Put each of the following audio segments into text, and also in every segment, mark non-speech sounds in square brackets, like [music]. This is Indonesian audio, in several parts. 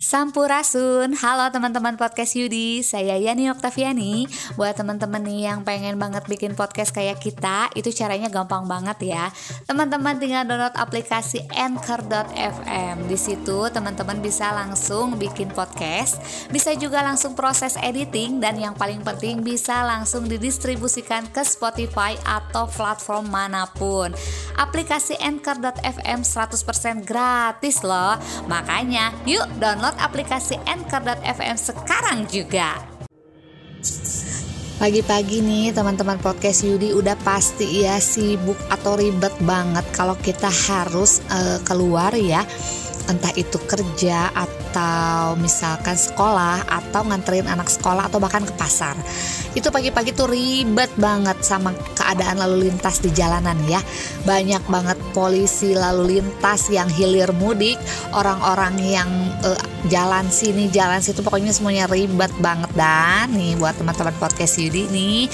Sampurasun, halo teman-teman podcast Yudi, saya Yani Oktaviani. Buat teman-teman nih yang pengen banget bikin podcast kayak kita, itu caranya gampang banget ya. Teman-teman tinggal download aplikasi Anchor.fm Di situ teman-teman bisa langsung bikin podcast Bisa juga langsung proses editing Dan yang paling penting bisa langsung didistribusikan ke Spotify atau platform mana pun. Aplikasi Anchor.fm 100% gratis loh. Makanya yuk download download aplikasi Anchor.fm sekarang juga. Pagi-pagi nih teman-teman podcast Yudi udah pasti ya sibuk atau ribet banget kalau kita harus uh, keluar ya entah itu kerja atau misalkan sekolah atau nganterin anak sekolah atau bahkan ke pasar. Itu pagi-pagi tuh ribet banget sama keadaan lalu lintas di jalanan ya. Banyak banget polisi lalu lintas yang hilir mudik orang-orang yang uh, jalan sini jalan situ pokoknya semuanya ribet banget. Dan nih buat teman-teman podcast Yudi nih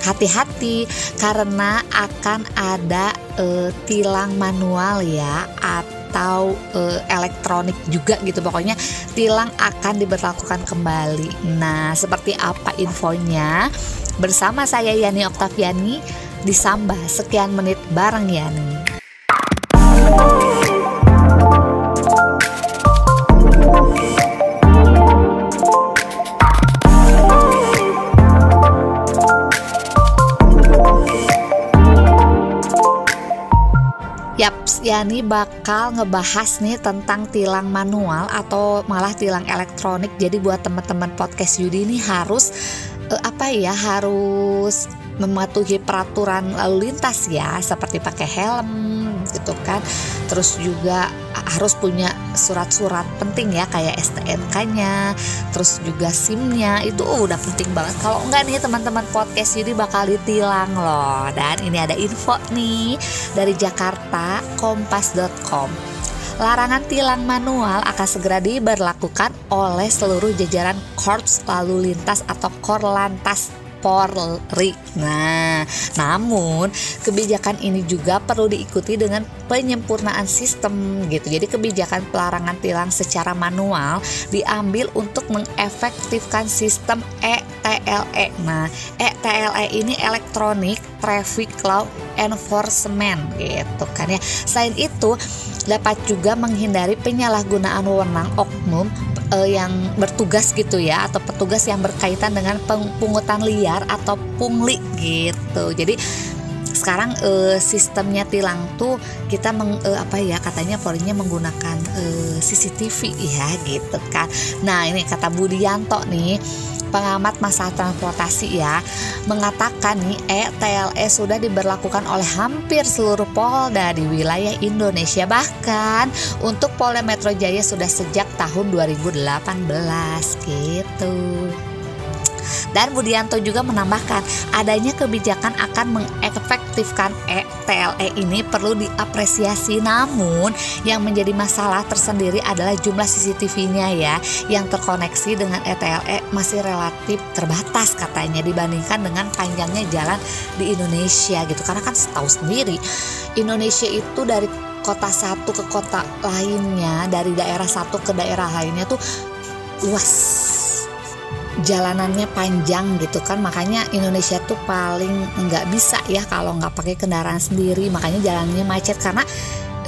hati-hati karena akan ada uh, tilang manual ya atau atau e, elektronik juga gitu. Pokoknya tilang akan diberlakukan kembali. Nah seperti apa infonya? Bersama saya Yani Oktaviani di Samba sekian menit bareng Yani Yaps, Yani bakal ngebahas nih tentang tilang manual atau malah tilang elektronik. Jadi buat teman-teman podcast Yudi ini harus uh, apa ya? Harus mematuhi peraturan lalu lintas ya, seperti pakai helm gitu kan. Terus juga harus punya surat-surat penting ya kayak STNK-nya, terus juga SIM-nya itu oh, udah penting banget. Kalau enggak nih teman-teman podcast jadi bakal ditilang loh. Dan ini ada info nih dari Jakarta kompas.com. Larangan tilang manual akan segera diberlakukan oleh seluruh jajaran Korps Lalu Lintas atau Korlantas Polri. Nah, namun kebijakan ini juga perlu diikuti dengan penyempurnaan sistem gitu. Jadi kebijakan pelarangan tilang secara manual diambil untuk mengefektifkan sistem ETLE. Nah, ETLE ini elektronik traffic law enforcement gitu kan ya. Selain itu dapat juga menghindari penyalahgunaan wewenang oknum uh, yang bertugas gitu ya atau petugas yang berkaitan dengan pungutan liar atau pungli gitu. Jadi sekarang uh, sistemnya tilang tuh kita meng, uh, apa ya katanya Polrinya menggunakan uh, CCTV ya gitu kan. Nah, ini kata Budianto nih pengamat masalah transportasi ya mengatakan nih ETLE sudah diberlakukan oleh hampir seluruh Polda di wilayah Indonesia bahkan untuk Polda Metro Jaya sudah sejak tahun 2018 gitu. Dan Budianto juga menambahkan adanya kebijakan akan mengefektifkan ETLE ini perlu diapresiasi. Namun yang menjadi masalah tersendiri adalah jumlah CCTV-nya ya yang terkoneksi dengan ETLE masih relatif terbatas katanya dibandingkan dengan panjangnya jalan di Indonesia gitu. Karena kan setahu sendiri Indonesia itu dari kota satu ke kota lainnya dari daerah satu ke daerah lainnya tuh luas jalanannya panjang gitu kan. Makanya Indonesia tuh paling nggak bisa ya kalau nggak pakai kendaraan sendiri. Makanya jalannya macet karena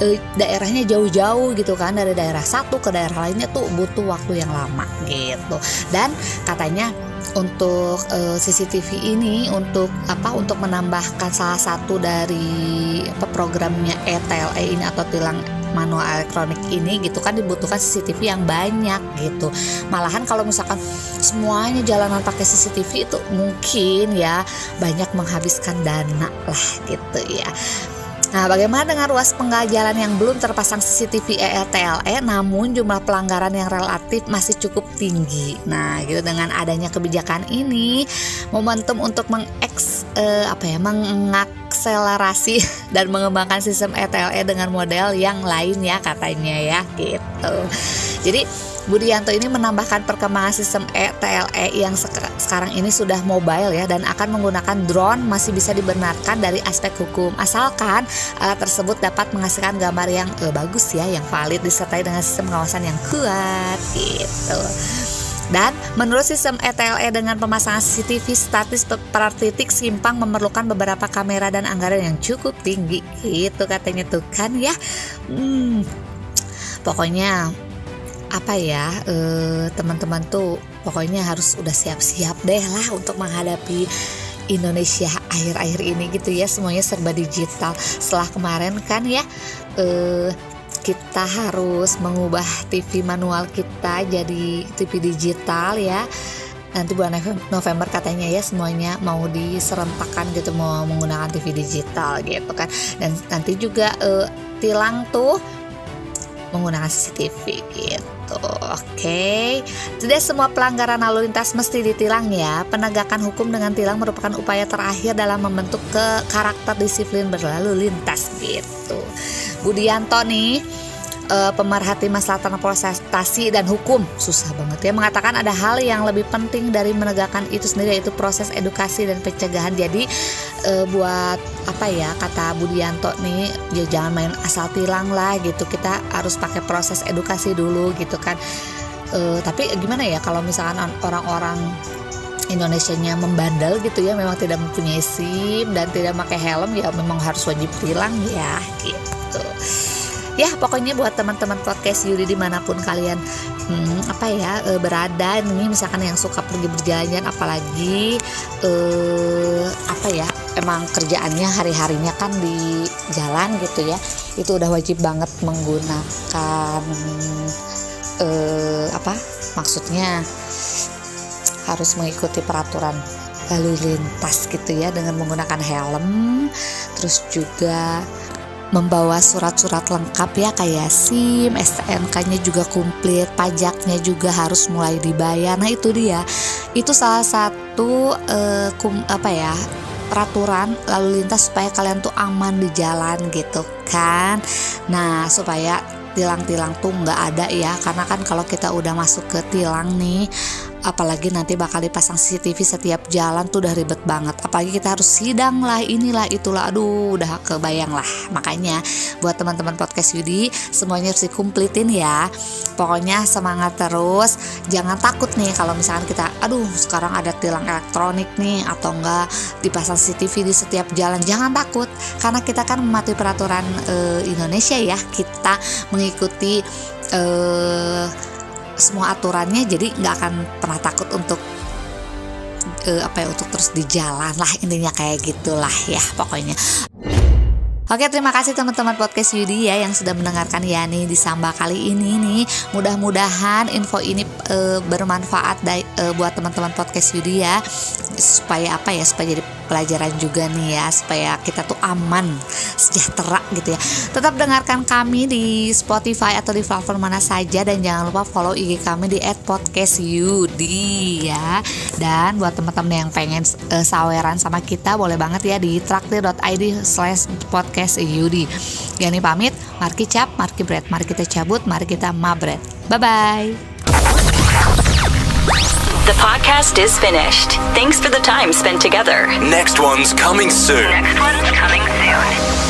e, daerahnya jauh-jauh gitu kan. Dari daerah satu ke daerah lainnya tuh butuh waktu yang lama gitu. Dan katanya untuk e, CCTV ini untuk apa untuk menambahkan salah satu dari apa, programnya ETLE ini atau tilang manual elektronik ini gitu kan dibutuhkan CCTV yang banyak gitu malahan kalau misalkan semuanya jalanan pakai CCTV itu mungkin ya banyak menghabiskan dana lah gitu ya Nah, bagaimana dengan ruas penggajalan yang belum terpasang CCTV EETLE namun jumlah pelanggaran yang relatif masih cukup tinggi. Nah, gitu dengan adanya kebijakan ini, momentum untuk mengeks eh, apa ya, mengakselerasi [laughs] dan mengembangkan sistem ETLE dengan model yang lain ya katanya ya gitu. Jadi Budianto ini menambahkan perkembangan sistem ETLE yang sekarang ini sudah mobile ya dan akan menggunakan drone masih bisa dibenarkan dari aspek hukum asalkan alat tersebut dapat menghasilkan gambar yang eh, bagus ya, yang valid disertai dengan sistem pengawasan yang kuat gitu. Dan menurut sistem ETLE dengan pemasangan CCTV statis per titik simpang memerlukan beberapa kamera dan anggaran yang cukup tinggi. Itu katanya tuh kan ya. Hmm, pokoknya apa ya eh, teman-teman tuh pokoknya harus udah siap-siap deh lah untuk menghadapi Indonesia akhir-akhir ini gitu ya semuanya serba digital setelah kemarin kan ya eh, kita harus mengubah TV manual kita jadi TV digital ya nanti bulan November katanya ya semuanya mau diserentakkan gitu mau menggunakan TV digital gitu kan dan nanti juga eh, tilang tuh menggunakan CCTV gitu Oke, okay. tidak semua pelanggaran lalu lintas mesti ditilang ya. Penegakan hukum dengan tilang merupakan upaya terakhir dalam membentuk ke karakter disiplin berlalu lintas gitu. Budianto nih uh, pemerhati masalah transportasi dan hukum. Susah banget ya mengatakan ada hal yang lebih penting dari menegakkan itu sendiri yaitu proses edukasi dan pencegahan. Jadi uh, buat apa ya kata Budianto nih ya jangan main asal tilang lah gitu. Kita harus pakai proses edukasi dulu gitu kan. Uh, tapi gimana ya kalau misalkan orang-orang Indonesia-nya membandel gitu ya memang tidak mempunyai SIM dan tidak pakai helm ya memang harus wajib tilang ya gitu ya pokoknya buat teman-teman podcast Yudi di mana pun kalian hmm, apa ya e, berada nih misalkan yang suka pergi berjalan apalagi e, apa ya emang kerjaannya hari-harinya kan di jalan gitu ya itu udah wajib banget menggunakan e, apa maksudnya harus mengikuti peraturan lalu lintas gitu ya dengan menggunakan helm terus juga membawa surat-surat lengkap ya kayak SIM, STNK-nya juga komplit, pajaknya juga harus mulai dibayar. Nah, itu dia. Itu salah satu uh, kum, apa ya? peraturan lalu lintas supaya kalian tuh aman di jalan gitu kan. Nah, supaya tilang-tilang tuh nggak ada ya karena kan kalau kita udah masuk ke tilang nih apalagi nanti bakal dipasang CCTV setiap jalan tuh udah ribet banget. Apalagi kita harus sidang lah inilah itulah. Aduh udah kebayang lah. Makanya buat teman-teman podcast Yudi semuanya harus dikumplitin ya. Pokoknya semangat terus. Jangan takut nih kalau misalkan kita aduh sekarang ada tilang elektronik nih atau enggak dipasang CCTV di setiap jalan. Jangan takut karena kita kan mematuhi peraturan e, Indonesia ya. Kita mengikuti eh semua aturannya jadi nggak akan pernah takut untuk uh, apa ya untuk terus di jalan lah intinya kayak gitulah ya pokoknya. Oke terima kasih teman-teman podcast Yudi ya yang sudah mendengarkan Yani di Samba kali ini nih. Mudah-mudahan info ini e, bermanfaat e, buat teman-teman podcast Yudi ya. Supaya apa ya supaya jadi pelajaran juga nih ya supaya kita tuh aman sejahtera gitu ya tetap dengarkan kami di Spotify atau di platform mana saja dan jangan lupa follow IG kami di @podcastyudi ya dan buat teman-teman yang pengen uh, saweran sama kita boleh banget ya di traktir.id slash podcast Yudi Yani pamit Marki cap Marki bread mari kita cabut mari kita mabret bye bye The podcast is finished. Thanks for the time spent together. Next one's coming soon. Next one's coming soon.